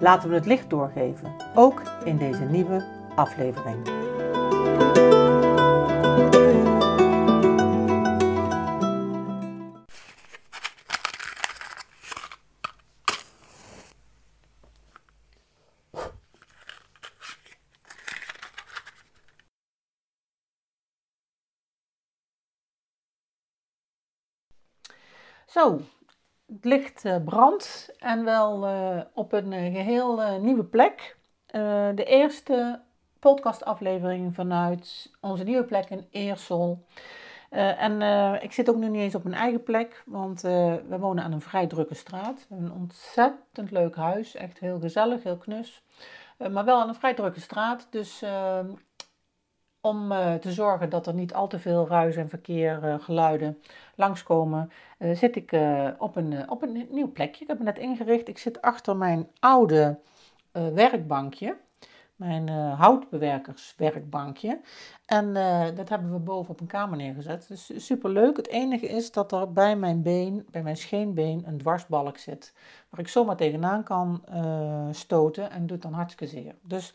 Laten we het licht doorgeven, ook in deze nieuwe aflevering. Zo, het licht uh, brandt en wel uh, op een uh, geheel nieuwe plek. de eerste podcastaflevering vanuit onze nieuwe plek in Eersel. en ik zit ook nu niet eens op mijn eigen plek, want we wonen aan een vrij drukke straat. Een ontzettend leuk huis, echt heel gezellig, heel knus. maar wel aan een vrij drukke straat, dus om uh, te zorgen dat er niet al te veel ruis en verkeer, uh, geluiden langskomen, uh, zit ik op, een, op een nieuw plekje. Ik heb me net ingericht. Ik zit achter mijn oude werkbankje, mijn houtbewerkerswerkbankje. En dat hebben we boven op een kamer neergezet. Dus super leuk. Het enige is dat er bij mijn been, bij mijn scheenbeen, een dwarsbalk zit. Waar ik zomaar tegenaan kan stoten en doet dan hartstikke zeer. Dus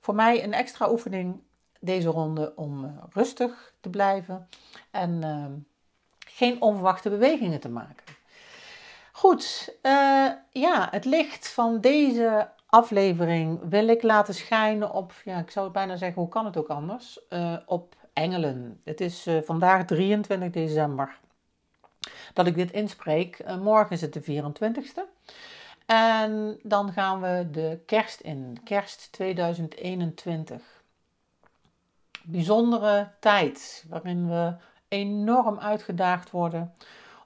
voor mij een extra oefening deze ronde om uh, rustig te blijven en uh, geen onverwachte bewegingen te maken. Goed, uh, ja, het licht van deze aflevering wil ik laten schijnen op, ja, ik zou het bijna zeggen, hoe kan het ook anders? Uh, op engelen. Het is vandaag 23 december dat ik dit inspreek. morgen is het de 24ste. En dan gaan we de kerst in, kerst 2021 bijzondere tijd waarin we enorm uitgedaagd worden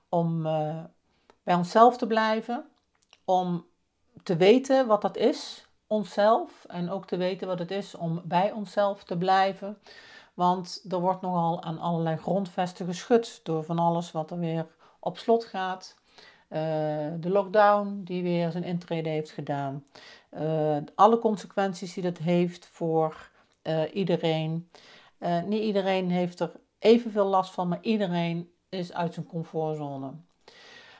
om uh, bij onszelf te blijven, om te weten wat dat is, onszelf, en ook te weten wat het is om bij onszelf te blijven. Want er wordt nogal aan allerlei grondvesten geschud door van alles wat er weer op slot gaat. Uh, de lockdown die weer zijn intrede heeft gedaan. Uh, alle consequenties die dat heeft voor uh, iedereen. Uh, niet iedereen heeft er evenveel last van, maar iedereen is uit zijn comfortzone.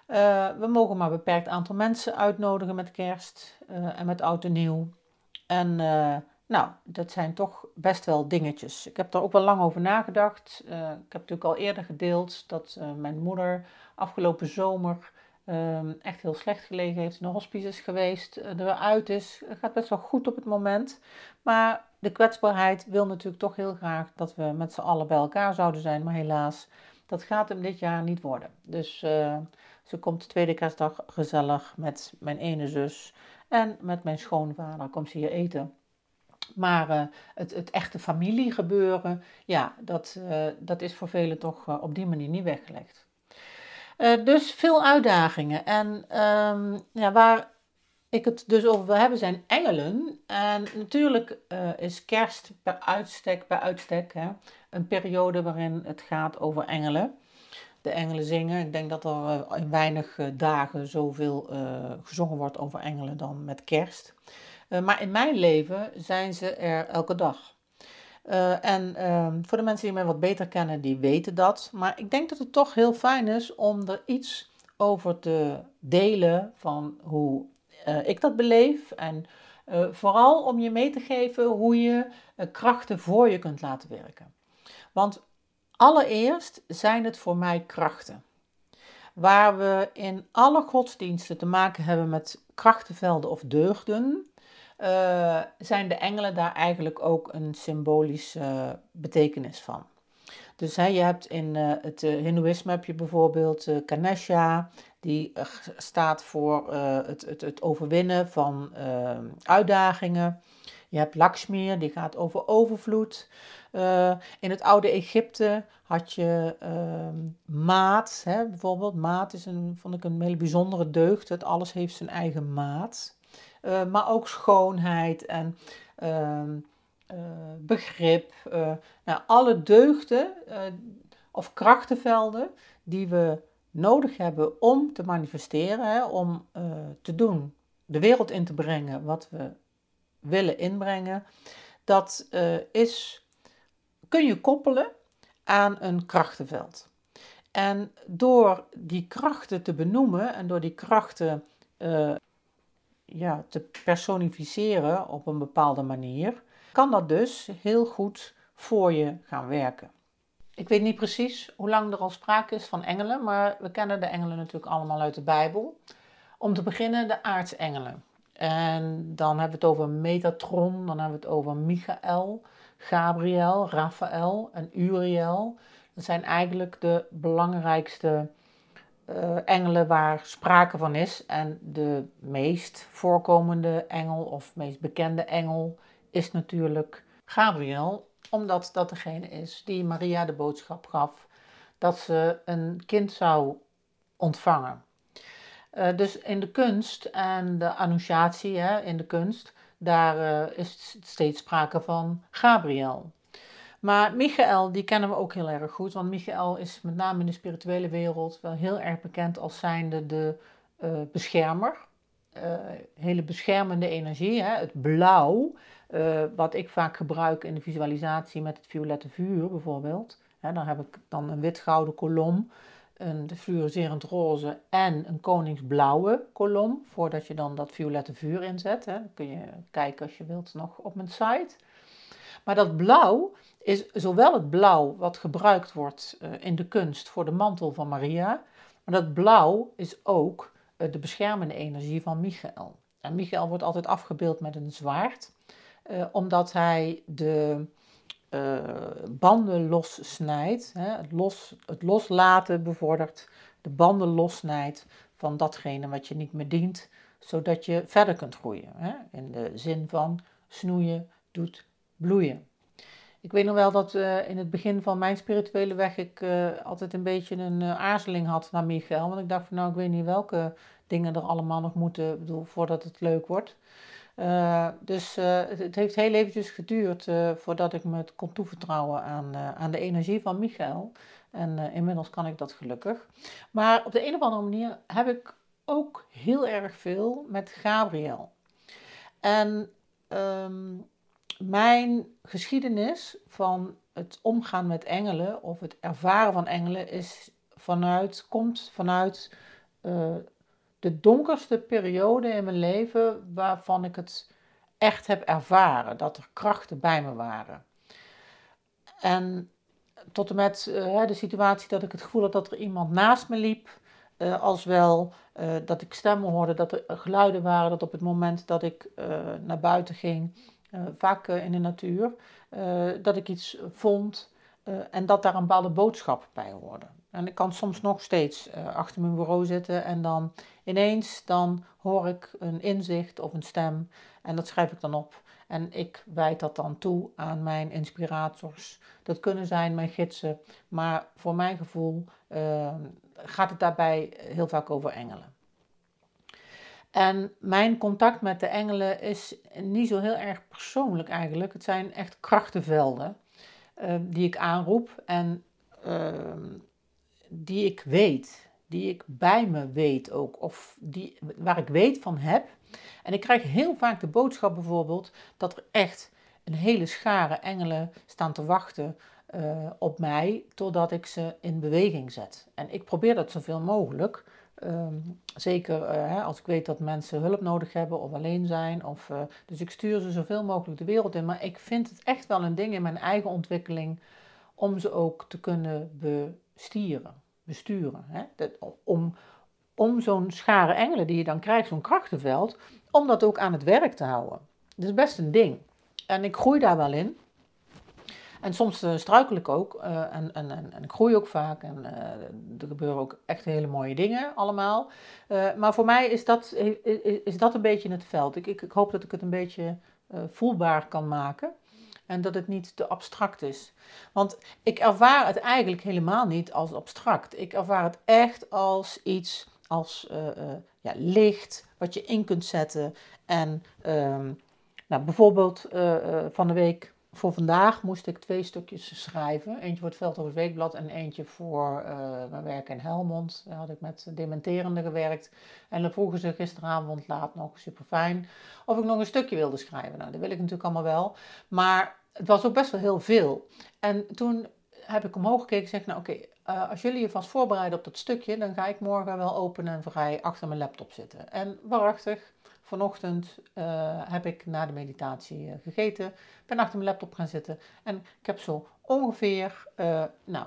Uh, we mogen maar een beperkt aantal mensen uitnodigen met kerst en met oud en nieuw. En nou, dat zijn toch best wel dingetjes. Ik heb er ook wel lang over nagedacht. ik heb natuurlijk al eerder gedeeld dat mijn moeder afgelopen zomer Ehm, echt heel slecht gelegen heeft, in de hospice is geweest, uh, er weer uit is. Het gaat best wel goed op het moment. Maar de kwetsbaarheid wil natuurlijk toch heel graag dat we met z'n allen bij elkaar zouden zijn. Maar helaas, dat gaat hem dit jaar niet worden. Dus uh, ze komt de tweede kerstdag gezellig met mijn ene zus en met mijn schoonvader. Komt ze hier eten. Maar uh, het, het, echte familiegebeuren, ja, dat, dat is voor velen toch op die manier niet weggelegd. Uh, dus veel uitdagingen. En um, ja, waar ik het dus over wil hebben zijn engelen. En natuurlijk uh, is kerst bij uitstek, bij uitstek hè, een periode waarin het gaat over engelen. De engelen zingen. Ik denk dat er uh, in weinig dagen zoveel gezongen wordt over engelen dan met kerst. maar in mijn leven zijn ze er elke dag. Uh, en uh, voor de mensen die mij wat beter kennen, die weten dat. Maar ik denk dat het toch heel fijn is om er iets over te delen van hoe uh, ik dat beleef. En uh, vooral om je mee te geven hoe je krachten voor je kunt laten werken. Want allereerst zijn het voor mij krachten. Waar we in alle godsdiensten te maken hebben met krachtenvelden of deugden, uh, zijn de engelen daar eigenlijk ook een symbolische betekenis van. Dus hè, je hebt in uh, het uh, Hindoeïsme heb je bijvoorbeeld Ganesha, die staat voor het, het, het, overwinnen van uitdagingen. Je hebt Lakshmi, die gaat over overvloed. Uh, in het oude Egypte had je uh, maat, hè, bijvoorbeeld. Maat is een, vond ik een hele bijzondere deugd. Het alles heeft zijn eigen maat. Uh, maar ook schoonheid en ehm, begrip. nou, alle deugden of krachtenvelden die we nodig hebben om te manifesteren, hè, om te doen, de wereld in te brengen wat we willen inbrengen, dat is kun je koppelen aan een krachtenveld. En door die krachten te benoemen en door die krachten ja, te personificeren op een bepaalde manier, kan dat dus heel goed voor je gaan werken. Ik weet niet precies hoe lang er al sprake is van engelen, maar we kennen de engelen natuurlijk allemaal uit de Bijbel. Om te beginnen de aartsengelen. En dan hebben we het over Metatron, dan hebben we het over Michael. Gabriel, Raphaël en Uriel. Dat zijn eigenlijk de belangrijkste uh, engelen waar sprake van is. En de meest voorkomende engel of meest bekende engel is natuurlijk Gabriel, omdat dat degene is die Maria de boodschap gaf dat ze een kind zou ontvangen. Uh, dus in de kunst en de annunciatie hè, in de kunst daar uh, is steeds sprake van Gabriel. Maar Michael, die kennen we ook heel erg goed, want Michael is met name in de spirituele wereld wel heel erg bekend als zijnde de uh, beschermer. Uh, hele beschermende energie, hè? het blauw, wat ik vaak gebruik in de visualisatie met het violette vuur bijvoorbeeld. Hè, dan heb ik dan een wit-gouden kolom een fluoriserend roze en een koningsblauwe kolom, voordat je dan dat violette vuur inzet. Hè. Kun je kijken als je wilt nog op mijn site. Maar dat blauw is zowel het blauw wat gebruikt wordt uh, in de kunst voor de mantel van Maria, maar dat blauw is ook uh, de beschermende energie van Michael. En Michael wordt altijd afgebeeld met een zwaard, uh, omdat hij de banden lossnijdt, het, los, het loslaten bevordert, de banden lossnijdt van datgene wat je niet meer dient, zodat je verder kunt groeien. In de zin van snoeien doet bloeien. Ik weet nog wel dat uh, in het begin van mijn spirituele weg ik uh, altijd een beetje een aarzeling had naar Michael. Want ik dacht van nou, ik weet niet welke dingen er allemaal nog moeten, bedoel, voordat het leuk wordt. Dus het, het, heeft heel eventjes geduurd voordat ik me kon toevertrouwen aan, aan de energie van Michael. En inmiddels kan ik dat gelukkig. Maar op de een of andere manier heb ik ook heel erg veel met Gabriel. En um, mijn geschiedenis van het omgaan met engelen of het ervaren van engelen is vanuit, komt vanuit de donkerste periode in mijn leven waarvan ik het echt heb ervaren, dat er krachten bij me waren. En tot en met uh, de situatie dat ik het gevoel had dat er iemand naast me liep, uh, als wel dat ik stemmen hoorde, dat er geluiden waren, dat op het moment dat ik naar buiten ging, vaak in de natuur, dat ik iets vond en dat daar een bepaalde boodschap bij hoorde. En ik kan soms nog steeds achter mijn bureau zitten en dan ineens dan hoor ik een inzicht of een stem en dat schrijf ik dan op. En ik wijd dat dan toe aan mijn inspirators. Dat kunnen zijn mijn gidsen, maar voor mijn gevoel gaat het daarbij heel vaak over engelen. En mijn contact met de engelen is niet zo heel erg persoonlijk eigenlijk. Het zijn echt krachtenvelden uh, die ik aanroep en ehm, die ik weet, die ik bij me weet ook, of die, waar ik weet van heb. En ik krijg heel vaak de boodschap bijvoorbeeld dat er echt een hele schare engelen staan te wachten uh, op mij totdat ik ze in beweging zet. En ik probeer dat zoveel mogelijk. Um, zeker uh, als ik weet dat mensen hulp nodig hebben of alleen zijn. Of, uh, dus ik stuur ze zoveel mogelijk de wereld in. Maar ik vind het echt wel een ding in mijn eigen ontwikkeling om ze ook te kunnen bestieren besturen. Hè? Dat, om om zo'n schare engelen die je dan krijgt, zo'n krachtenveld, om dat ook aan het werk te houden. Dat is best een ding. En ik groei daar wel in. En soms uh, struikel ik ook. Uh, en, en, en, en, ik groei ook vaak. En uh, er gebeuren ook echt hele mooie dingen allemaal. maar voor mij is dat, is, dat een beetje het veld. Ik, ik, ik hoop dat ik het een beetje voelbaar kan maken. En dat het niet te abstract is. Want ik ervaar het eigenlijk helemaal niet als abstract. Ik ervaar het echt als iets, als ja, licht, wat je in kunt zetten. En ehm, nou, bijvoorbeeld van de week voor vandaag moest ik twee stukjes schrijven. Eentje voor het Veldhoven Weekblad en eentje voor uh, mijn werk in Helmond. Daar had ik met dementerende gewerkt. En dan vroegen ze gisteravond laat nog, super fijn, of ik nog een stukje wilde schrijven. Nou, dat wil ik natuurlijk allemaal wel. Maar het was ook best wel heel veel. En toen heb ik omhoog gekeken en zeg, nou oké, eh, als jullie je vast voorbereiden op dat stukje, dan ga ik morgen wel open en vrij achter mijn laptop zitten. En waarachtig, Vanochtend uh, heb ik na de meditatie uh, gegeten, ben achter mijn laptop gaan zitten en ik heb zo ongeveer, uh, nou,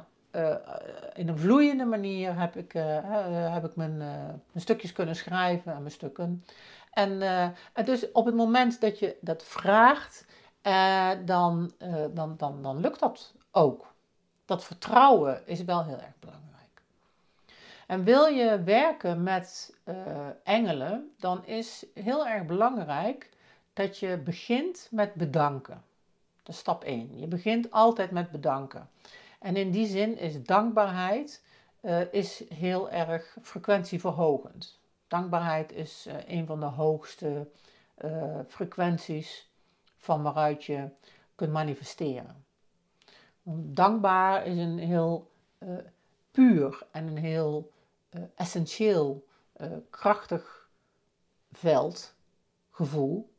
in een vloeiende manier heb ik, heb ik mijn, mijn, stukjes kunnen schrijven en mijn stukken. En, en dus op het moment dat je dat vraagt, dan, dan, dan, dan lukt dat ook. Dat vertrouwen is wel heel erg belangrijk. En wil je werken met uh, engelen, dan is heel erg belangrijk dat je begint met bedanken. Dat is stap 1. Je begint altijd met bedanken. En in die zin is dankbaarheid uh, is heel erg frequentieverhogend. Dankbaarheid is uh, een van de hoogste frequenties van waaruit je kunt manifesteren. Dankbaar is een heel puur en een heel uh, essentieel, uh, krachtig veld, gevoel.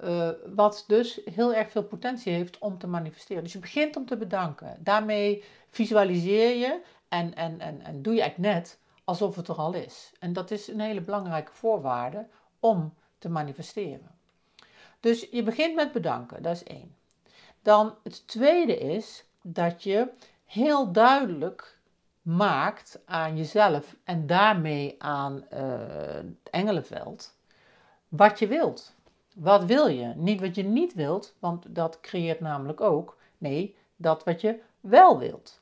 Uh, wat dus heel erg veel potentie heeft om te manifesteren. Dus je begint om te bedanken. Daarmee visualiseer je en, en, en, en doe je eigenlijk net alsof het er al is. En dat is een hele belangrijke voorwaarde om te manifesteren. Dus je begint met bedanken, dat is één. Dan het tweede is dat je heel duidelijk maakt aan jezelf en daarmee aan uh, het engelenveld wat je wilt. Wat wil je? Niet wat je niet wilt, want dat creëert namelijk ook. Nee, dat wat je wel wilt.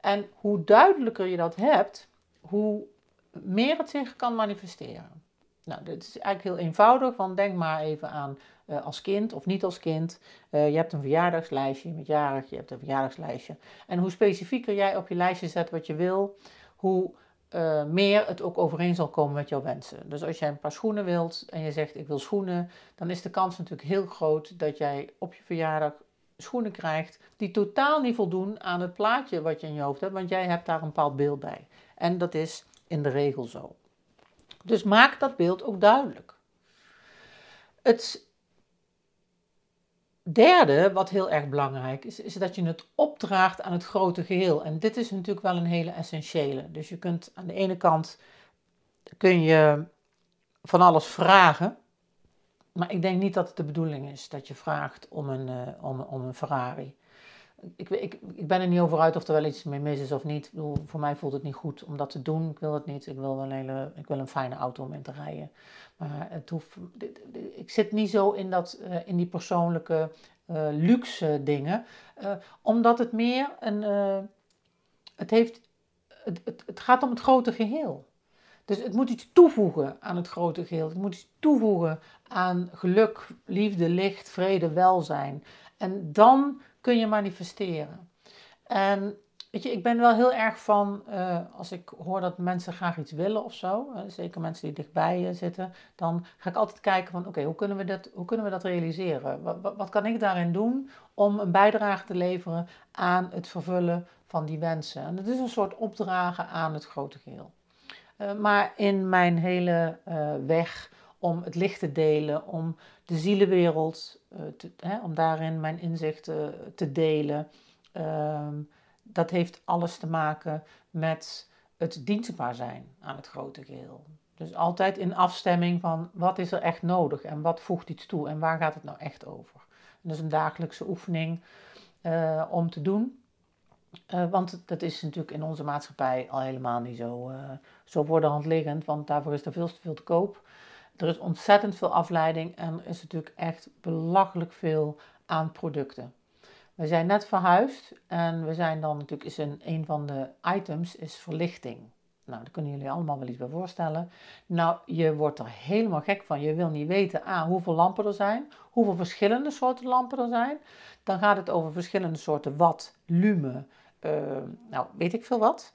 En hoe duidelijker je dat hebt, hoe meer het zich kan manifesteren. Nou, dit is eigenlijk heel eenvoudig, want denk maar even aan uh, als kind of niet als kind. Uh, je hebt een verjaardagslijstje, je bent jarig, je hebt een verjaardagslijstje. En hoe specifieker jij op je lijstje zet wat je wil, hoe uh, meer het ook overeen zal komen met jouw wensen. Dus als jij een paar schoenen wilt en je zegt ik wil schoenen, dan is de kans natuurlijk heel groot dat jij op je verjaardag schoenen krijgt die totaal niet voldoen aan het plaatje wat je in je hoofd hebt, want jij hebt daar een bepaald beeld bij. En dat is in de regel zo. Dus maak dat beeld ook duidelijk. Het derde, wat heel erg belangrijk is, is dat je het opdraagt aan het grote geheel. En dit is natuurlijk wel een hele essentiële. Dus je kunt aan de ene kant kun je van alles vragen. Maar ik denk niet dat het de bedoeling is dat je vraagt om een, uh, om, om een Ferrari ik, ik, ik ben er niet over uit of er wel iets mee mis is of niet. Bedoel, voor mij voelt het niet goed om dat te doen. Ik wil het niet. Ik wil, een hele, ik wil een fijne auto om in te rijden. Maar het hoeft, ik zit niet zo in, dat, uh, in die persoonlijke uh, luxe dingen. Uh, omdat het meer een. het, heeft, het, het gaat om het grote geheel. Dus het moet iets toevoegen aan het grote geheel. Het moet iets toevoegen aan geluk, liefde, licht, vrede, welzijn. En dan kun je manifesteren. En weet je, ik ben wel heel erg van, uh, als ik hoor dat mensen graag iets willen of zo, uh, zeker mensen die dichtbij uh, zitten, dan ga ik altijd kijken van, oké, hoe kunnen we dat, hoe kunnen we dat realiseren? Wat, wat, wat, kan ik daarin doen om een bijdrage te leveren aan het vervullen van die wensen? En dat is een soort opdragen aan het grote geheel. maar in mijn hele weg om het licht te delen, om de zielenwereld, uh, te, hè, om daarin mijn inzichten te delen. Ehm, dat heeft alles te maken met het dienstbaar zijn aan het grote geheel. Dus altijd in afstemming van wat is er echt nodig en wat voegt iets toe en waar gaat het nou echt over. En dat is een dagelijkse oefening uh, om te doen. Want dat is natuurlijk in onze maatschappij al helemaal niet zo, uh, zo voor de hand liggend, want daarvoor is er veel te veel te koop. Er is ontzettend veel afleiding en er is natuurlijk echt belachelijk veel aan producten. We zijn net verhuisd en we zijn dan natuurlijk, is een, een van de items is verlichting. Nou, daar kunnen jullie allemaal wel iets bij voorstellen. Nou, je wordt er helemaal gek van. Je wil niet weten, A, hoeveel lampen er zijn, hoeveel verschillende soorten lampen er zijn. Dan gaat het over verschillende soorten watt, lume, uh, nou, weet ik veel wat.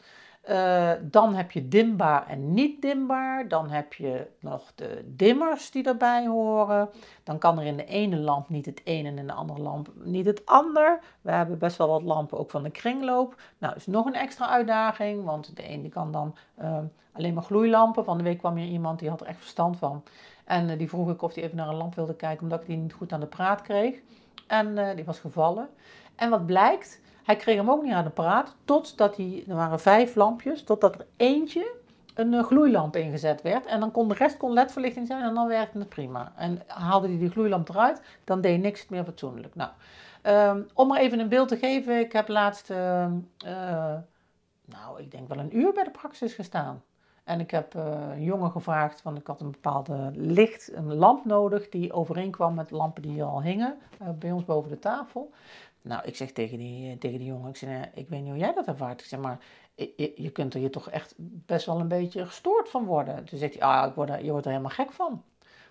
Uh, dan heb je dimbaar en niet dimbaar. Dan heb je nog de dimmers die erbij horen. Dan kan er in de ene lamp niet het een en in de andere lamp niet het ander. We hebben best wel wat lampen ook van de kringloop. Nou, is nog een extra uitdaging, want de ene kan dan uh, alleen maar gloeilampen. Van de week kwam hier iemand die had er echt verstand van. En uh, die vroeg ik of hij even naar een lamp wilde kijken, omdat ik die niet goed aan de praat kreeg. En die was gevallen. En wat blijkt? Hij kreeg hem ook niet aan de praat, totdat hij, er waren vijf lampjes, totdat er eentje een uh, gloeilamp ingezet werd. En dan kon de rest kon ledverlichting zijn en dan werkte het prima. En haalde hij die gloeilamp eruit, dan deed niks meer fatsoenlijk. Nou, um, om maar even een beeld te geven, ik heb laatst, uh, uh, nou, ik denk wel een uur bij de praxis gestaan. En ik heb een jongen gevraagd, want ik had een bepaalde licht, een lamp nodig die overeenkwam met lampen die hier al hingen bij ons boven de tafel. Nou, ik zeg tegen die, tegen die jongen, ik, zeg, ik weet niet hoe jij dat ervaart. Ik zeg, maar je, kunt er je toch echt best wel een beetje gestoord van worden. Toen zegt hij, ah, ik word er, je wordt er helemaal gek van.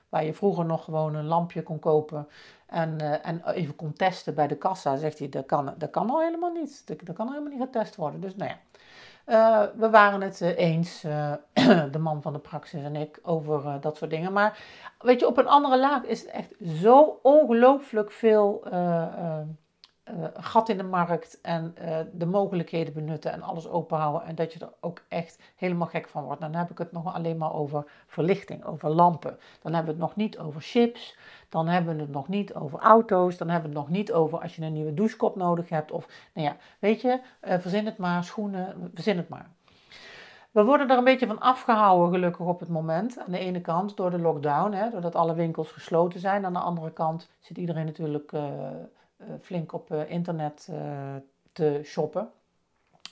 Waar je vroeger nog gewoon een lampje kon kopen en, uh, en even kon testen bij de kassa, zegt hij, dat kan, dat kan al helemaal niet. Dat, kan al helemaal niet getest worden. Dus nou ja, we waren het eens, de man van de praxis en ik, over dat soort dingen. Maar weet je, op een andere laag is het echt zo ongelooflijk veel uh, gat in de markt en uh, de mogelijkheden benutten en alles openhouden. En dat je er ook echt helemaal gek van wordt. Dan heb ik het nog alleen maar over verlichting, over lampen. Dan hebben we het nog niet over chips. Dan hebben we het nog niet over auto's. Dan hebben we het nog niet over als je een nieuwe douchekop nodig hebt. Of, nou ja, weet je, uh, verzin het maar, schoenen, verzin het maar. We worden er een beetje van afgehouden, gelukkig op het moment. Aan de ene kant door de lockdown, hè, doordat alle winkels gesloten zijn. Aan de andere kant zit iedereen natuurlijk eh, flink op eh, internet eh, te shoppen.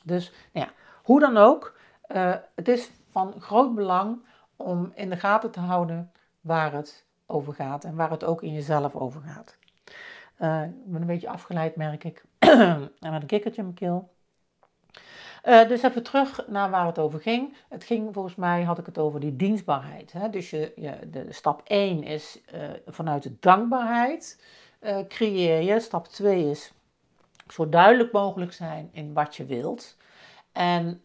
Dus nou ja, hoe dan ook, het is van groot belang om in de gaten te houden waar het over gaat en waar het ook in jezelf over gaat. Ik ben een beetje afgeleid, merk ik. en met een kikkertje in mijn keel. Dus even terug naar waar het over ging. Het ging volgens mij, had ik het over die dienstbaarheid. Hè? Dus je, je, de stap 1 is vanuit de dankbaarheid uh, creëer je. Stap 2 is zo duidelijk mogelijk zijn in wat je wilt. En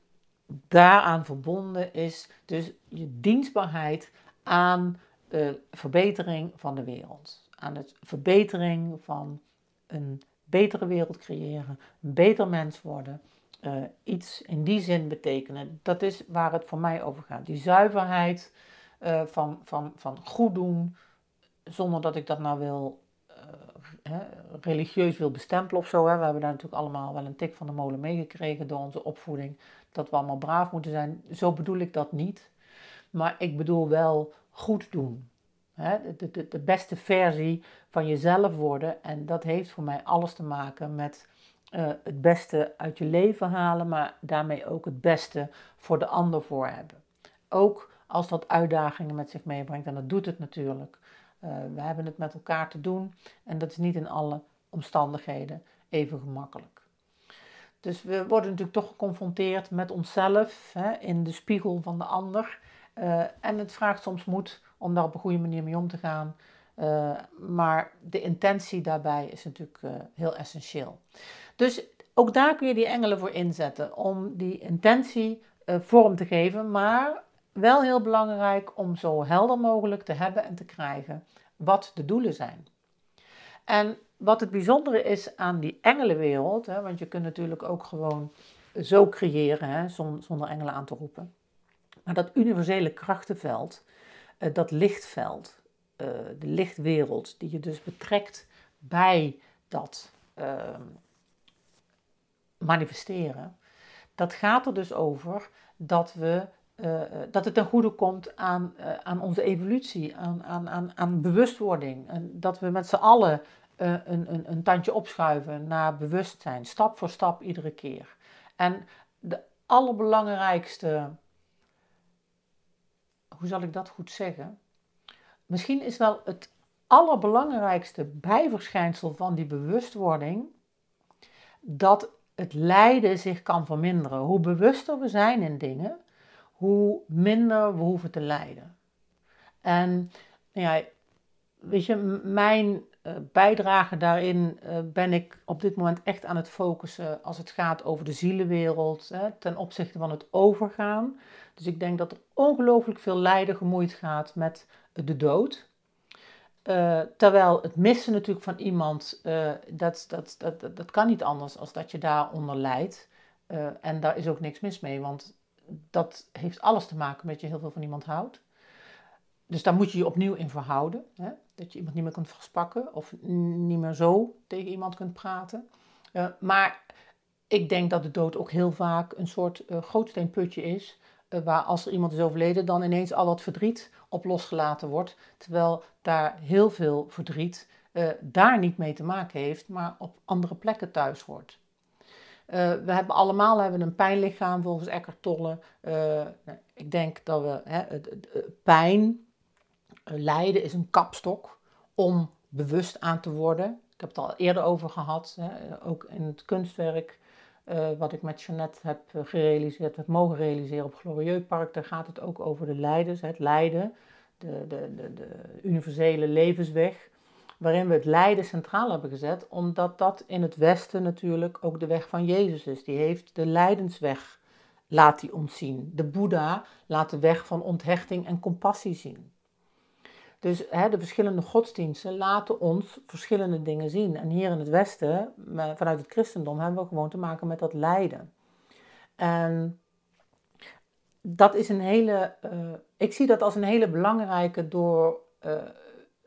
daaraan verbonden is dus je dienstbaarheid aan de verbetering van de wereld. Aan het verbetering van een betere wereld creëren, een beter mens worden. Uh, iets in die zin betekenen. Dat is waar het voor mij over gaat. Die zuiverheid uh, van, van, van goed doen, zonder dat ik dat nou wil hè, religieus wil bestempelen of zo. Hè. We hebben daar natuurlijk allemaal wel een tik van de molen meegekregen door onze opvoeding. Dat we allemaal braaf moeten zijn. Zo bedoel ik dat niet. Maar ik bedoel wel goed doen. Hè. De, de, de beste versie van jezelf worden. En dat heeft voor mij alles te maken met uh, het beste uit je leven halen. Maar daarmee ook het beste voor de ander voor hebben. Ook als dat uitdagingen met zich meebrengt. En dat doet het natuurlijk. Uh, we hebben het met elkaar te doen en dat is niet in alle omstandigheden even gemakkelijk. Dus we worden natuurlijk toch geconfronteerd met onszelf hè, in de spiegel van de ander. Uh, en het vraagt soms moed om daar op een goede manier mee om te gaan. Uh, maar de intentie daarbij is natuurlijk heel essentieel. Dus ook daar kun je die engelen voor inzetten om die intentie vorm te geven. Maar wel heel belangrijk om zo helder mogelijk te hebben en te krijgen wat de doelen zijn. En wat het bijzondere is aan die engelenwereld, hè, want je kunt natuurlijk ook gewoon zo creëren hè, zonder engelen aan te roepen. Maar dat universele krachtenveld, eh, dat lichtveld, eh, de lichtwereld, die je dus betrekt bij dat ehm, manifesteren, dat gaat er dus over dat we uh, dat het ten goede komt aan, uh, aan onze evolutie, aan, aan, aan, aan bewustwording. En dat we met z'n allen een, een, een tandje opschuiven naar bewustzijn, stap voor stap iedere keer. En de allerbelangrijkste, hoe zal ik dat goed zeggen? Misschien is wel het allerbelangrijkste bijverschijnsel van die bewustwording dat het lijden zich kan verminderen. Hoe bewuster we zijn in dingen, hoe minder we hoeven te lijden. En nou ja, weet je, mijn uh, bijdrage daarin uh, ben ik op dit moment echt aan het focussen als het gaat over de zielenwereld hè, ten opzichte van het overgaan. Dus ik denk dat er ongelooflijk veel lijden gemoeid gaat met de dood. Terwijl het missen natuurlijk van iemand, dat, dat, dat, dat kan niet anders als dat je daaronder lijdt. en daar is ook niks mis mee, want dat heeft alles te maken met je heel veel van iemand houdt. Dus daar moet je je opnieuw in verhouden. Hè? Dat je iemand niet meer kunt vastpakken of niet meer zo tegen iemand kunt praten. Uh, maar ik denk dat de dood ook heel vaak een soort uh, grootsteenputje is. Uh, waar als er iemand is overleden, dan ineens al wat verdriet op losgelaten wordt. Terwijl daar heel veel verdriet daar niet mee te maken heeft, maar op andere plekken thuis hoort. Uh, we hebben allemaal hebben een pijnlichaam volgens Eckhart Tolle. Uh, ik denk dat we hè, het, het, pijn, lijden is een kapstok om bewust aan te worden. Ik heb het al eerder over gehad, hè, ook in het kunstwerk wat ik met Jeannette heb gerealiseerd, heb mogen realiseren op Glorieux Park. Daar gaat het ook over de leiders, het lijden, de, de, de, de universele levensweg waarin we het lijden centraal hebben gezet, omdat dat in het Westen natuurlijk ook de weg van Jezus is. Die heeft de lijdensweg, laat die ons zien. De Boeddha laat de weg van onthechting en compassie zien. Dus hè, de verschillende godsdiensten laten ons verschillende dingen zien. En hier in het Westen, vanuit het christendom, hebben we gewoon te maken met dat lijden. En dat is een hele, uh, ik zie dat als een hele belangrijke door uh,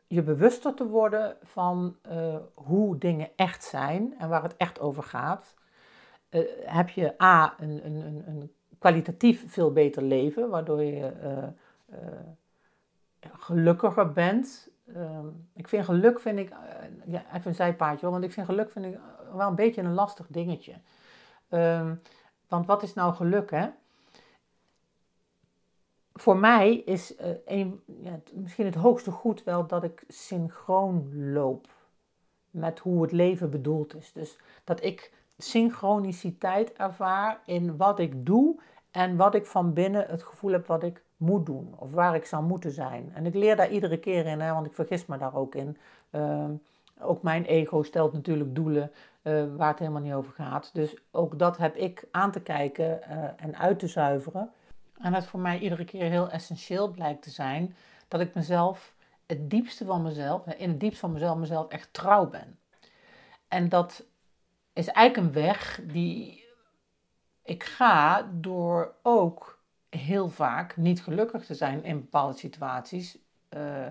je bewuster te worden van uh, hoe dingen echt zijn en waar het echt over gaat, uh, heb je A, een, een, een, kwalitatief veel beter leven, waardoor je uh, gelukkiger bent. Ehm, ik vind geluk, vind ik, ja, even een zijpaadje hoor, want ik vind geluk vind ik wel een beetje een lastig dingetje. Ehm, want wat is nou geluk, hè? Voor mij is een, ja, misschien het hoogste goed wel dat ik synchroon loop met hoe het leven bedoeld is. Dus dat ik synchroniciteit ervaar in wat ik doe en wat ik van binnen het gevoel heb wat ik moet doen of waar ik zou moeten zijn. En ik leer daar iedere keer in, hè, want ik vergis me daar ook in. Uh, ook mijn ego stelt natuurlijk doelen uh, waar het helemaal niet over gaat. Dus ook dat heb ik aan te kijken uh, en uit te zuiveren. En dat voor mij iedere keer heel essentieel blijkt te zijn dat ik mezelf, het diepste van mezelf, in het diepste van mezelf, mezelf echt trouw ben. En dat is eigenlijk een weg die ik ga door ook heel vaak niet gelukkig te zijn in bepaalde situaties. Uh,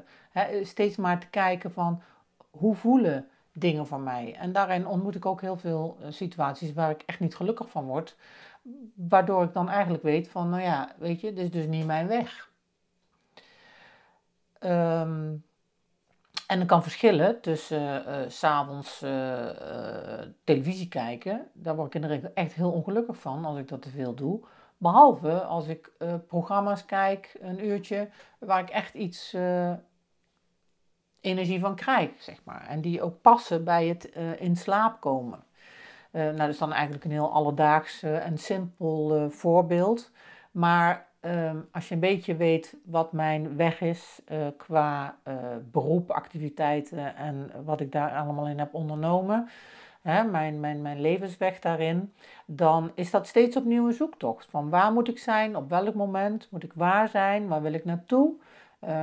steeds maar te kijken van hoe voelen dingen voor mij. En daarin ontmoet ik ook heel veel eh, situaties waar ik echt niet gelukkig van word. Waardoor ik dan eigenlijk weet van, nou ja, weet je, dit is dus niet mijn weg. Um, en dat kan verschillen tussen uh, uh, s'avonds uh, televisie kijken. Daar word ik in de regel echt heel ongelukkig van als ik dat te veel doe. Behalve als ik programma's kijk, een uurtje, waar ik echt iets energie van krijg, zeg maar. En die ook passen bij het in slaap komen. Uh, nou, dat is dan eigenlijk een heel alledaags uh, en simpel uh, voorbeeld. Maar ehm, als je een beetje weet wat mijn weg is qua beroep, activiteiten en wat ik daar allemaal in heb ondernomen, hè, mijn, mijn, mijn levensweg daarin, dan is dat steeds opnieuw een zoektocht. Van waar moet ik zijn, op welk moment moet ik waar zijn, waar wil ik naartoe,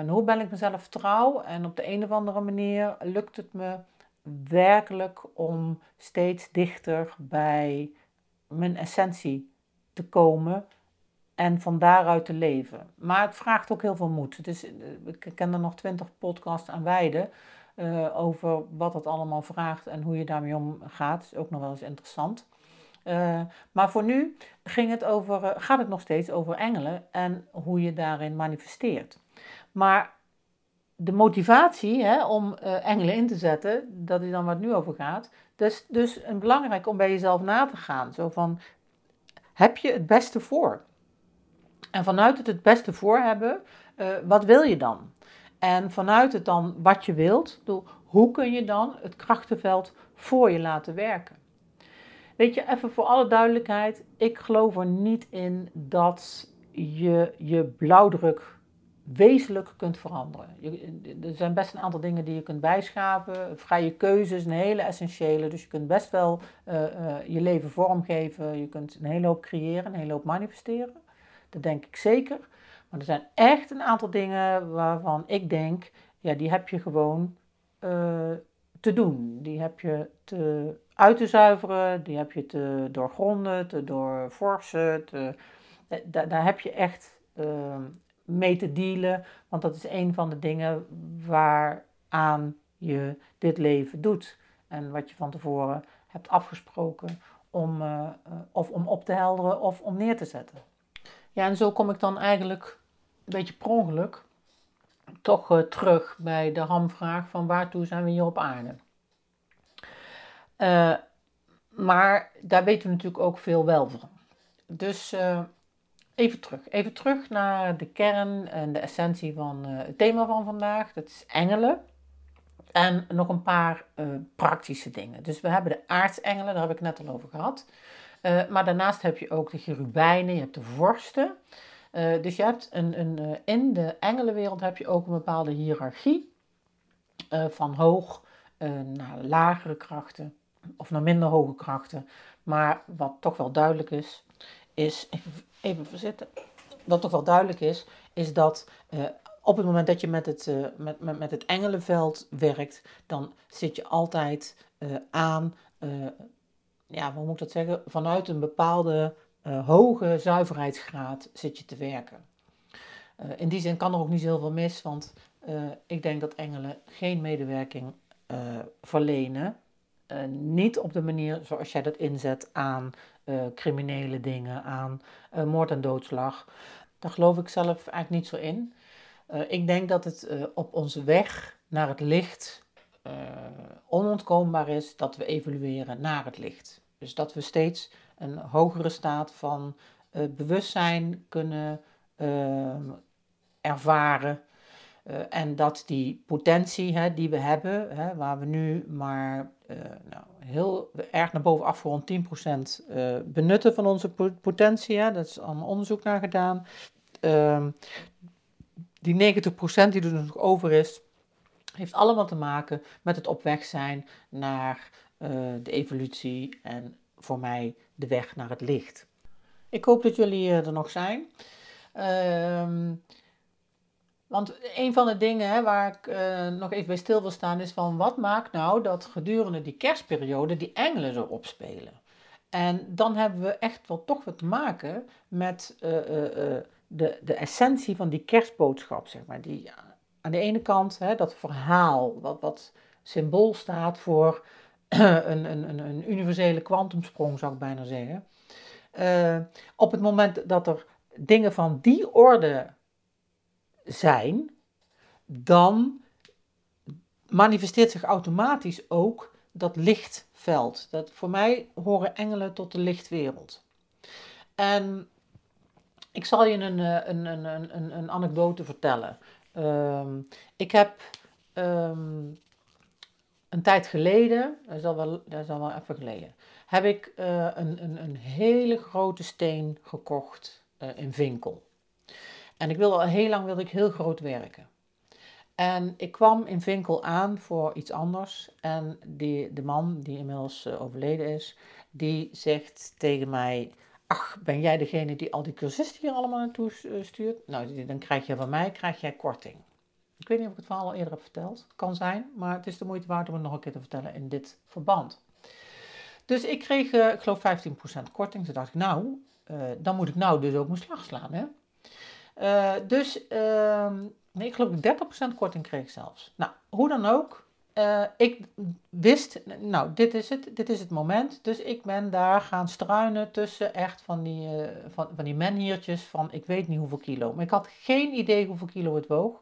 hoe ben ik mezelf trouw. En op de een of andere manier lukt het me werkelijk om steeds dichter bij mijn essentie te komen en van daaruit te leven. Maar het vraagt ook heel veel moed. Dus ik ken er nog twintig podcasts aan wijden uh, over wat het allemaal vraagt en hoe je daarmee omgaat. Dat is ook nog wel eens interessant. Uh, maar voor nu ging het over, gaat het nog steeds over engelen en hoe je daarin manifesteert. Maar de motivatie hè, om uh, engelen in te zetten, dat is dan waar het nu over gaat. Dus, dus een belangrijk om bij jezelf na te gaan. Zo van, heb je het beste voor? En vanuit het het beste voor hebben, uh, wat wil je dan? En vanuit het dan wat je wilt, hoe kun je dan het krachtenveld voor je laten werken? Weet je, even voor alle duidelijkheid, ik geloof er niet in dat je je blauwdruk wezenlijk kunt veranderen. Je, er zijn best een aantal dingen die je kunt bijschaven. Vrije keuze is een hele essentiële. Dus je kunt best wel uh, uh, je leven vormgeven. Je kunt een hele hoop creëren, een hele hoop manifesteren. Dat denk ik zeker. Maar er zijn echt een aantal dingen waarvan ik denk, ja, die heb je gewoon uh, te doen. Die heb je te uit te zuiveren, die heb je te doorgronden, te doorforsen. Te, daar, daar heb je echt mee te dealen. Want dat is een van de dingen waaraan je dit leven doet. En wat je van tevoren hebt afgesproken om, uh, of om op te helderen of om neer te zetten. Ja, en zo kom ik dan eigenlijk een beetje per ongeluk toch uh, terug bij de hamvraag van waartoe zijn we hier op aarde. Maar daar weten we natuurlijk ook veel wel van. Dus Even terug. Even terug naar de kern en de essentie van uh, het thema van vandaag. Dat is engelen. En nog een paar uh, praktische dingen. Dus we hebben de aartsengelen, daar heb ik net al over gehad. Uh, maar daarnaast heb je ook de cherubijnen, je hebt de vorsten. dus je hebt een, een, in de engelenwereld heb je ook een bepaalde hiërarchie. van hoog naar lagere krachten. Of naar minder hoge krachten. Maar wat toch wel duidelijk is, is even verzitten, wat toch wel duidelijk is, is dat uh, op het moment dat je met het, uh, met, met, met het engelenveld werkt, dan zit je altijd uh, aan, ja, hoe moet ik dat zeggen, vanuit een bepaalde hoge zuiverheidsgraad zit je te werken. in die zin kan er ook niet zoveel mis, want ik denk dat engelen geen medewerking verlenen. niet op de manier zoals jij dat inzet aan uh, criminele dingen, aan uh, moord en doodslag. Daar geloof ik zelf eigenlijk niet zo in. Uh, ik denk dat het op onze weg naar het licht onontkoombaar is dat we evolueren naar het licht. Dus dat we steeds een hogere staat van bewustzijn kunnen ervaren. En dat die potentie hè, die we hebben, hè, waar we nu maar nou, heel erg naar boven afgerond 10% uh, benutten van onze potentie. Hè, dat is allemaal onderzoek naar gedaan. Uh, die 90% die er nog over is, heeft allemaal te maken met het op weg zijn naar uh, de evolutie en voor mij de weg naar het licht. Ik hoop dat jullie er nog zijn. Ehm, want een van de dingen hè, waar ik uh, nog even bij stil wil staan is van wat maakt nou dat gedurende die kerstperiode die engelen zo opspelen. En dan hebben we echt wel toch wat te maken met uh, uh, de, de essentie van die kerstboodschap, zeg maar. Die, aan de ene kant hè, dat verhaal, wat, wat symbool staat voor een, een, een universele kwantumsprong, zou ik bijna zeggen. op het moment dat er dingen van die orde zijn, dan manifesteert zich automatisch ook dat lichtveld. Dat, voor mij horen engelen tot de lichtwereld. En ik zal je een, eh, een, een, een, een anekdote vertellen. Um, ik heb um, een tijd geleden, dat is al wel, dat is wel even geleden, heb ik uh, een, een, een hele grote steen gekocht uh, in Winkel. En ik wilde al heel lang wilde ik heel groot werken. En ik kwam in Vinkel aan voor iets anders. En die, de man, die inmiddels uh, overleden is, die zegt tegen mij: Ach, ben jij degene die al die cursisten hier allemaal naartoe eh, stuurt? Nou, dan krijg je van mij krijg korting. Ik weet niet of ik het verhaal al eerder heb verteld. Het kan zijn, maar het is de moeite waard om het nog een keer te vertellen in dit verband. Dus ik kreeg, uh, ik geloof, 15% korting. Toen dacht ik, nou, dan moet ik nou dus ook mijn slag slaan, hè? Uh, dus uh, nee, ik geloof dat ik 30% korting kreeg zelfs. Nou, hoe dan ook. Uh, ik wist, nou, dit is, het, dit is het moment. Dus ik ben daar gaan struinen tussen echt van die, uh, van, van die menhiertjes van ik weet niet hoeveel kilo. Maar ik had geen idee hoeveel kilo het woog.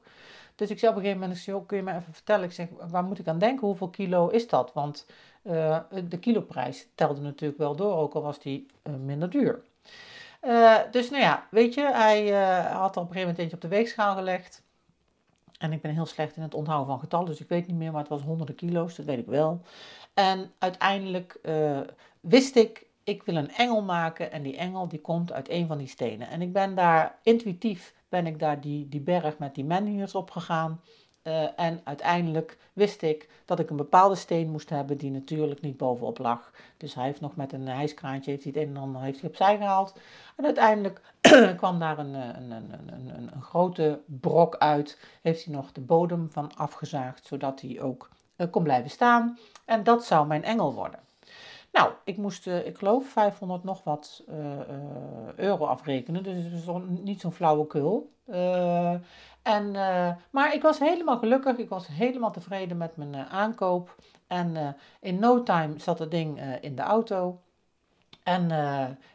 Dus ik zei op een gegeven moment, kun je me even vertellen? Ik zeg, waar moet ik aan denken? Hoeveel kilo is dat? Want de kiloprijs telde natuurlijk wel door, ook al was die minder duur. Uh, dus nou ja, weet je, hij uh, had er op een gegeven moment eentje op de weegschaal gelegd. En ik ben heel slecht in het onthouden van getallen, dus ik weet niet meer, maar het was honderden kilo's, dat weet ik wel. En uiteindelijk uh, wist ik ik wil een engel maken en die engel die komt uit een van die stenen. En ik ben daar intuïtief ben ik daar die, die berg met die menhirs op gegaan. Uh, en uiteindelijk wist ik dat ik een bepaalde steen moest hebben die natuurlijk niet bovenop lag. Dus hij heeft nog met een hijskraantje heeft hij het een en ander heeft hij opzij gehaald. En uiteindelijk kwam daar een, een, een, een, een grote brok uit. Heeft hij nog de bodem van afgezaagd, zodat hij ook uh, kon blijven staan. En dat zou mijn engel worden. Nou, ik moest, uh, ik geloof, 500 nog wat uh, uh, euro afrekenen. Dus niet zo'n flauwekul. en, maar ik was helemaal gelukkig. Ik was helemaal tevreden met mijn aankoop. En in no time zat het ding in de auto. En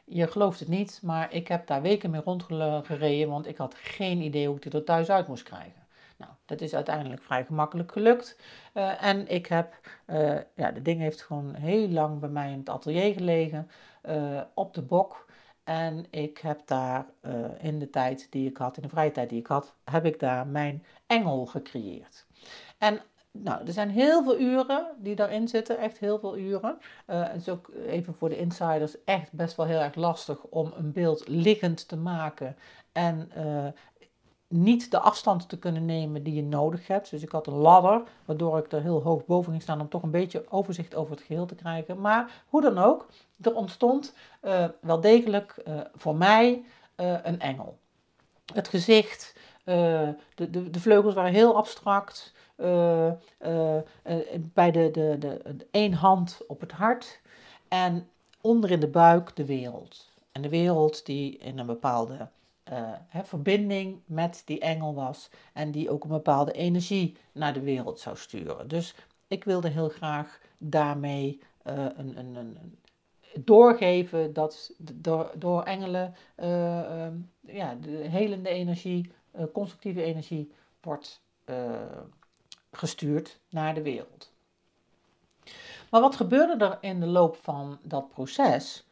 je gelooft het niet, maar ik heb daar weken mee rondgereden, want ik had geen idee hoe ik het er thuis uit moest krijgen. Nou, dat is uiteindelijk vrij gemakkelijk gelukt. Uh, en ik heb, uh, ja, de ding heeft gewoon heel lang bij mij in het atelier gelegen, uh, op de bok. En ik heb daar in de tijd die ik had, in de vrije tijd die ik had, heb ik daar mijn engel gecreëerd. En nou, er zijn heel veel uren die daarin zitten, echt heel veel uren. het is ook even voor de insiders echt best wel heel erg lastig om een beeld liggend te maken en niet de afstand te kunnen nemen die je nodig hebt. Dus ik had een ladder, waardoor ik er heel hoog boven ging staan om toch een beetje overzicht over het geheel te krijgen. Maar hoe dan ook, er ontstond uh, wel degelijk uh, voor mij uh, een engel. Het gezicht, de, de, de, vleugels waren heel abstract. bij de, de, de, één hand op het hart en onder in de buik de wereld. En de wereld die in een bepaalde uh, verbinding met die engel was en die ook een bepaalde energie naar de wereld zou sturen. Dus ik wilde heel graag daarmee uh, een, een, een, doorgeven dat door, engelen uh, ja, de helende energie, constructieve energie wordt gestuurd naar de wereld. Maar wat gebeurde er in de loop van dat proces?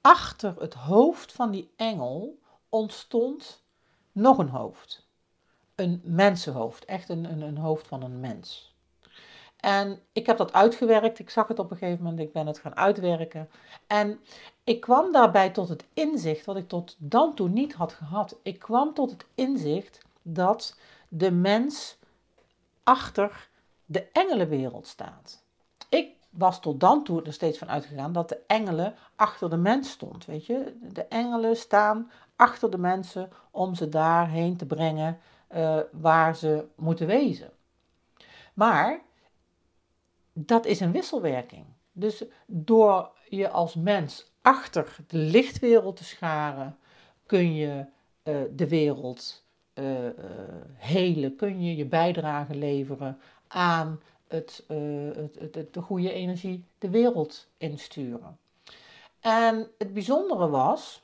Achter het hoofd van die engel ontstond nog een hoofd. Een mensenhoofd, echt een, een, een hoofd van een mens. En ik heb dat uitgewerkt. Ik zag het op een gegeven moment. Ik ben het gaan uitwerken. En ik kwam daarbij tot het inzicht, wat ik tot dan toe niet had gehad. Ik kwam tot het inzicht dat de mens achter de engelenwereld staat. Ik was tot dan toe er steeds van uitgegaan dat de engelen achter de mens stond. Weet je, de engelen staan achter de mensen om ze daarheen te brengen uh, waar ze moeten wezen. Maar dat is een wisselwerking. Dus door je als mens achter de lichtwereld te scharen, kun je uh, de wereld uh, helen, kun je je bijdrage leveren aan het, het, de goede energie de wereld insturen. En het bijzondere was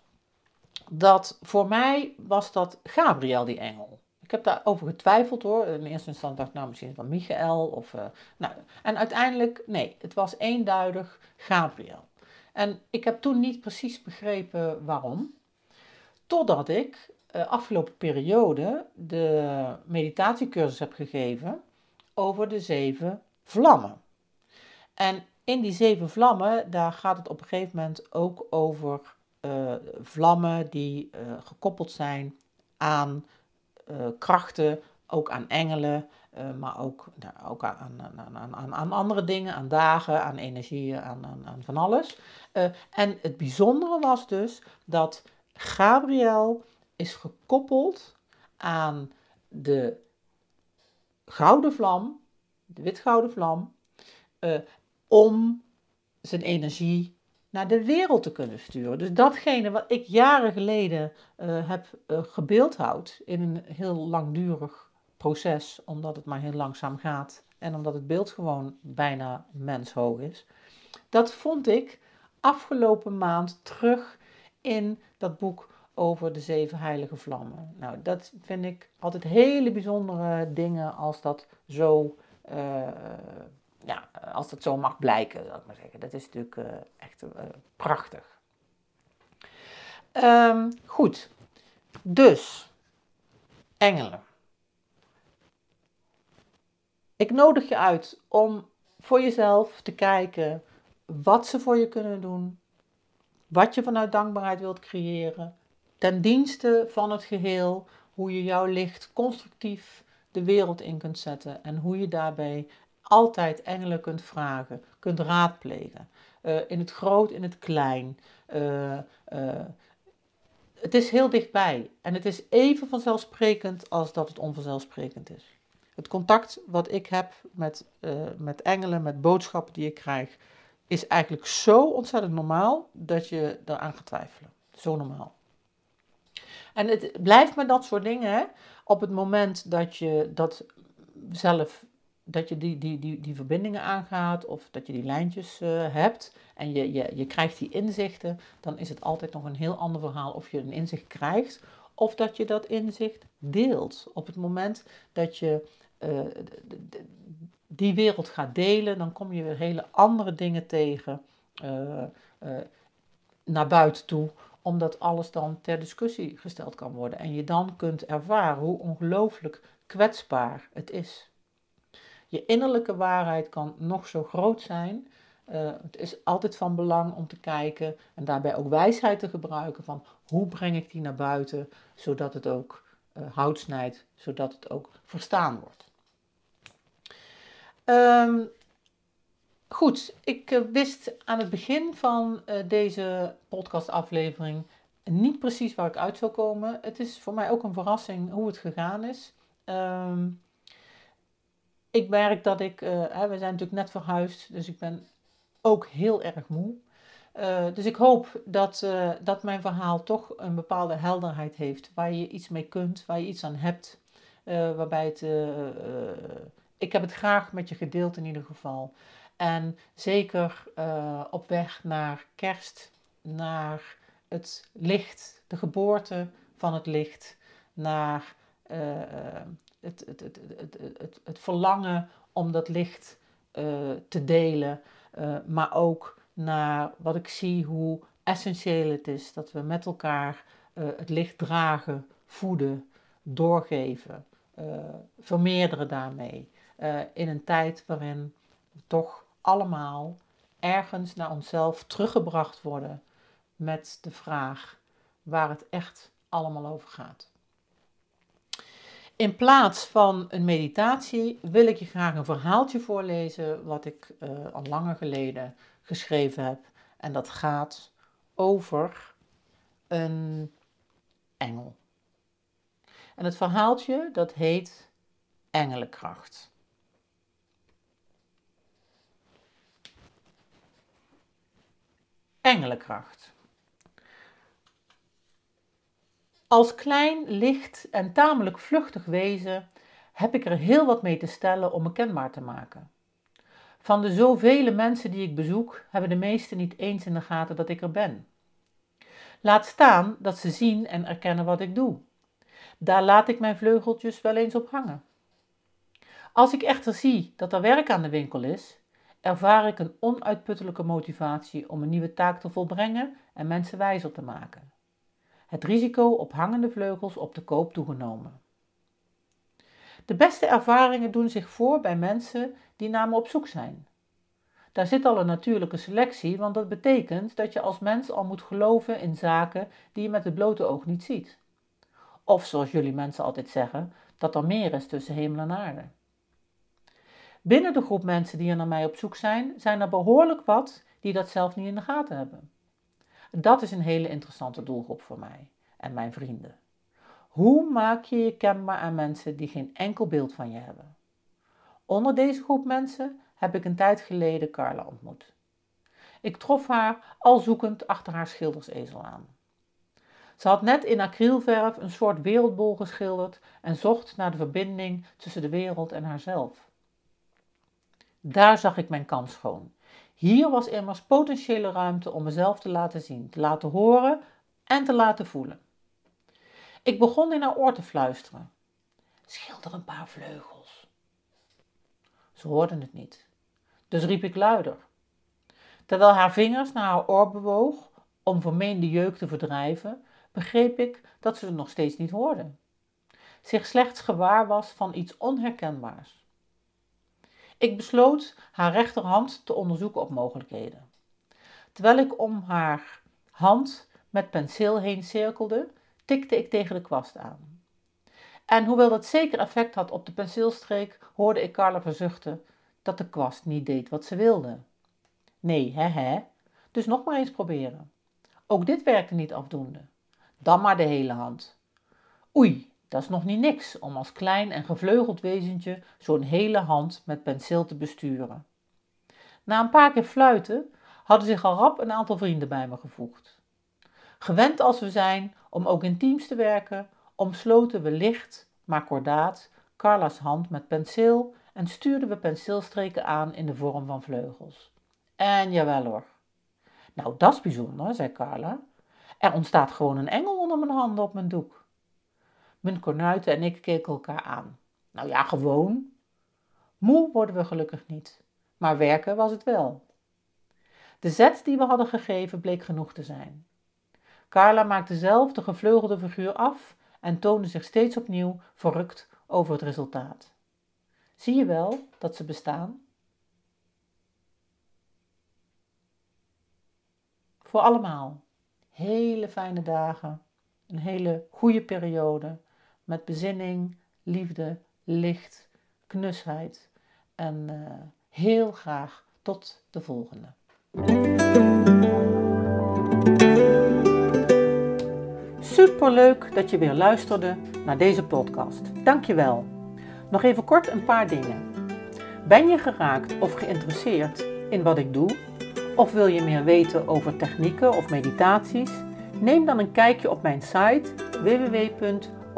dat voor mij was dat Gabriel die engel. Ik heb daarover getwijfeld hoor. In eerste instantie dacht ik, nou misschien van Michael. Of, uh, nou, en uiteindelijk, nee, het was eenduidig Gabriel. En ik heb toen niet precies begrepen waarom. Totdat ik uh, afgelopen periode de meditatiecursus heb gegeven over de zeven vlammen. En in die zeven vlammen, daar gaat het op een gegeven moment ook over uh, vlammen die uh, gekoppeld zijn aan uh, krachten, ook aan engelen, maar ook, nou, ook aan, aan, aan, aan, andere dingen, aan dagen, aan energieën, aan van alles. en het bijzondere was dus dat Gabriel is gekoppeld aan de gouden vlam, de witgouden vlam, om zijn energie naar de wereld te kunnen sturen. Dus datgene wat ik jaren geleden uh, heb uh, gebeeldhouwd in een heel langdurig proces, omdat het maar heel langzaam gaat en omdat het beeld gewoon bijna menshoog is, dat vond ik afgelopen maand terug in dat boek over de zeven heilige vlammen. Nou, dat vind ik altijd hele bijzondere dingen als dat zo uh, ja, als dat zo mag blijken, zou ik maar zeggen. Dat is natuurlijk uh, echt uh, prachtig. Um, goed, dus engelen. Ik nodig je uit om voor jezelf te kijken wat ze voor je kunnen doen, wat je vanuit dankbaarheid wilt creëren, ten dienste van het geheel, hoe je jouw licht constructief de wereld in kunt zetten en hoe je daarbij altijd engelen kunt vragen, kunt raadplegen. Uh, in het groot, in het klein. Uh, uh, het is heel dichtbij en het is even vanzelfsprekend als dat het onvanzelfsprekend is. Het contact wat ik heb met, met engelen, met boodschappen die ik krijg, is eigenlijk zo ontzettend normaal dat je eraan gaat twijfelen. Zo normaal. En het blijft met dat soort dingen. Hè? Op het moment dat je dat zelf, dat je die, die, die, die verbindingen aangaat of dat je die lijntjes uh, hebt en je, je, je krijgt die inzichten, dan is het altijd nog een heel ander verhaal of je een inzicht krijgt of dat je dat inzicht deelt. Op het moment dat je uh, die wereld gaat delen, dan kom je weer hele andere dingen tegen uh, naar buiten toe omdat alles dan ter discussie gesteld kan worden en je dan kunt ervaren hoe ongelooflijk kwetsbaar het is. Je innerlijke waarheid kan nog zo groot zijn. Uh, het is altijd van belang om te kijken en daarbij ook wijsheid te gebruiken van hoe breng ik die naar buiten, zodat het ook uh, hout snijdt, zodat het ook verstaan wordt. Um, Goed, ik eh, wist aan het begin van deze podcastaflevering niet precies waar ik uit zou komen. Het is voor mij ook een verrassing hoe het gegaan is. Um, ik merk dat ik, uh, hè, we zijn natuurlijk net verhuisd, dus ik ben ook heel erg moe. Uh, dus ik hoop dat, uh, dat mijn verhaal toch een bepaalde helderheid heeft, waar je iets mee kunt, waar je iets aan hebt, waarbij het, ik heb het graag met je gedeeld in ieder geval. En zeker op weg naar kerst, naar het licht, de geboorte van het licht, naar het, het, het, het, het, verlangen om dat licht uh, te delen, maar ook naar wat ik zie hoe essentieel het is dat we met elkaar het licht dragen, voeden, doorgeven, vermeerderen daarmee. in een tijd waarin we toch allemaal ergens naar onszelf teruggebracht worden met de vraag waar het echt allemaal over gaat. In plaats van een meditatie wil ik je graag een verhaaltje voorlezen wat ik uh, al langer geleden geschreven heb. En dat gaat over een engel. En het verhaaltje dat heet Engelenkracht. Engelenkracht. Als klein, licht en tamelijk vluchtig wezen heb ik er heel wat mee te stellen om me kenbaar te maken. Van de zoveel mensen die ik bezoek, hebben de meesten niet eens in de gaten dat ik er ben. Laat staan dat ze zien en erkennen wat ik doe. Daar laat ik mijn vleugeltjes wel eens op hangen. Als ik echter zie dat er werk aan de winkel is, ervaar ik een onuitputtelijke motivatie om een nieuwe taak te volbrengen en mensen wijzer te maken. Het risico op hangende vleugels op de koop toegenomen. De beste ervaringen doen zich voor bij mensen die naar me op zoek zijn. Daar zit al een natuurlijke selectie, want dat betekent dat je als mens al moet geloven in zaken die je met het blote oog niet ziet. Of zoals jullie mensen altijd zeggen, dat er meer is tussen hemel en aarde. Binnen de groep mensen die er naar mij op zoek zijn, zijn er behoorlijk wat die dat zelf niet in de gaten hebben. Dat is een hele interessante doelgroep voor mij en mijn vrienden. Hoe maak je je kenbaar aan mensen die geen enkel beeld van je hebben? Onder deze groep mensen heb ik een tijd geleden Carla ontmoet. Ik trof haar al zoekend achter haar schildersezel aan. Ze had net in acrylverf een soort wereldbol geschilderd en zocht naar de verbinding tussen de wereld en haarzelf. Daar zag ik mijn kans schoon. Hier was immers potentiële ruimte om mezelf te laten zien, te laten horen en te laten voelen. Ik begon in haar oor te fluisteren. Schilder een paar vleugels. Ze hoorde het niet. Dus riep ik luider. Terwijl haar vingers naar haar oor bewoog om vermeende jeuk te verdrijven, begreep ik dat ze het nog steeds niet hoorde. Zich slechts gewaar was van iets onherkenbaars. Ik besloot haar rechterhand te onderzoeken op mogelijkheden. Terwijl ik om haar hand met penseel heen cirkelde, tikte ik tegen de kwast aan. En hoewel dat zeker effect had op de penseelstreek, hoorde ik Carla verzuchten dat de kwast niet deed wat ze wilde. Nee, hè hè, dus nog maar eens proberen. Ook dit werkte niet afdoende. Dan maar de hele hand. Oei, dat is nog niet niks om als klein en gevleugeld wezentje zo'n hele hand met penseel te besturen. Na een paar keer fluiten hadden zich al rap een aantal vrienden bij me gevoegd. Gewend als we zijn om ook in teams te werken, omsloten we licht, maar kordaat Carla's hand met penseel en stuurden we penseelstreken aan in de vorm van vleugels. En jawel hoor. Nou, dat is bijzonder, zei Carla. Er ontstaat gewoon een engel onder mijn handen op mijn doek. Mijn kornuiten en ik keken elkaar aan. Nou ja, gewoon. Moe worden we gelukkig niet, maar werken was het wel. De zet die we hadden gegeven bleek genoeg te zijn. Carla maakte zelf de gevleugelde figuur af en toonde zich steeds opnieuw verrukt over het resultaat. Zie je wel dat ze bestaan? Voor allemaal. Hele fijne dagen. Een hele goede periode. Met bezinning, liefde, licht, knusheid. En uh, heel graag tot de volgende. Superleuk dat je weer luisterde naar deze podcast. Dankjewel. Nog even kort een paar dingen. Ben je geraakt of geïnteresseerd in wat ik doe? Of wil je meer weten over technieken of meditaties? Neem dan een kijkje op mijn site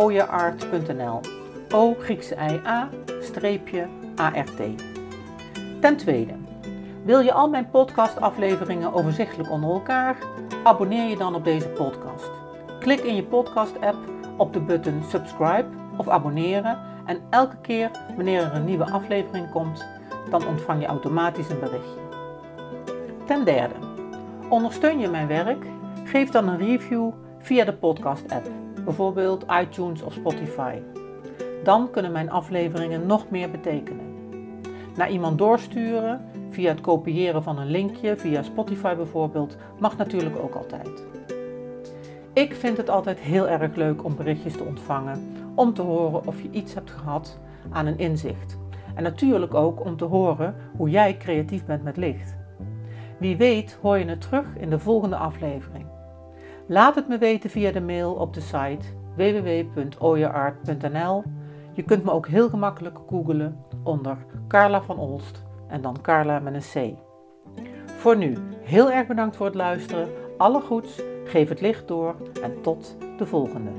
www.oyaart.nl. O Griekse I A streepje ART. Ten tweede, wil je al mijn podcastafleveringen overzichtelijk onder elkaar? Abonneer je dan op deze podcast. Klik in je podcast-app op de button subscribe of abonneren en elke keer wanneer er een nieuwe aflevering komt, dan ontvang je automatisch een berichtje. Ten derde, ondersteun je mijn werk? Geef dan een review via de podcast-app, bijvoorbeeld iTunes of Spotify. Dan kunnen mijn afleveringen nog meer betekenen. Naar iemand doorsturen via het kopiëren van een linkje, via Spotify bijvoorbeeld, mag natuurlijk ook altijd. Ik vind het altijd heel erg leuk om berichtjes te ontvangen, om te horen of je iets hebt gehad aan een inzicht. En natuurlijk ook om te horen hoe jij creatief bent met licht. Wie weet hoor je het terug in de volgende aflevering. Laat het me weten via de mail op de site www.oyeart.nl. Je kunt me ook heel gemakkelijk googlen onder Carla van Olst en dan Carla met een C. Voor nu, heel erg bedankt voor het luisteren. Alle goeds, geef het licht door en tot de volgende.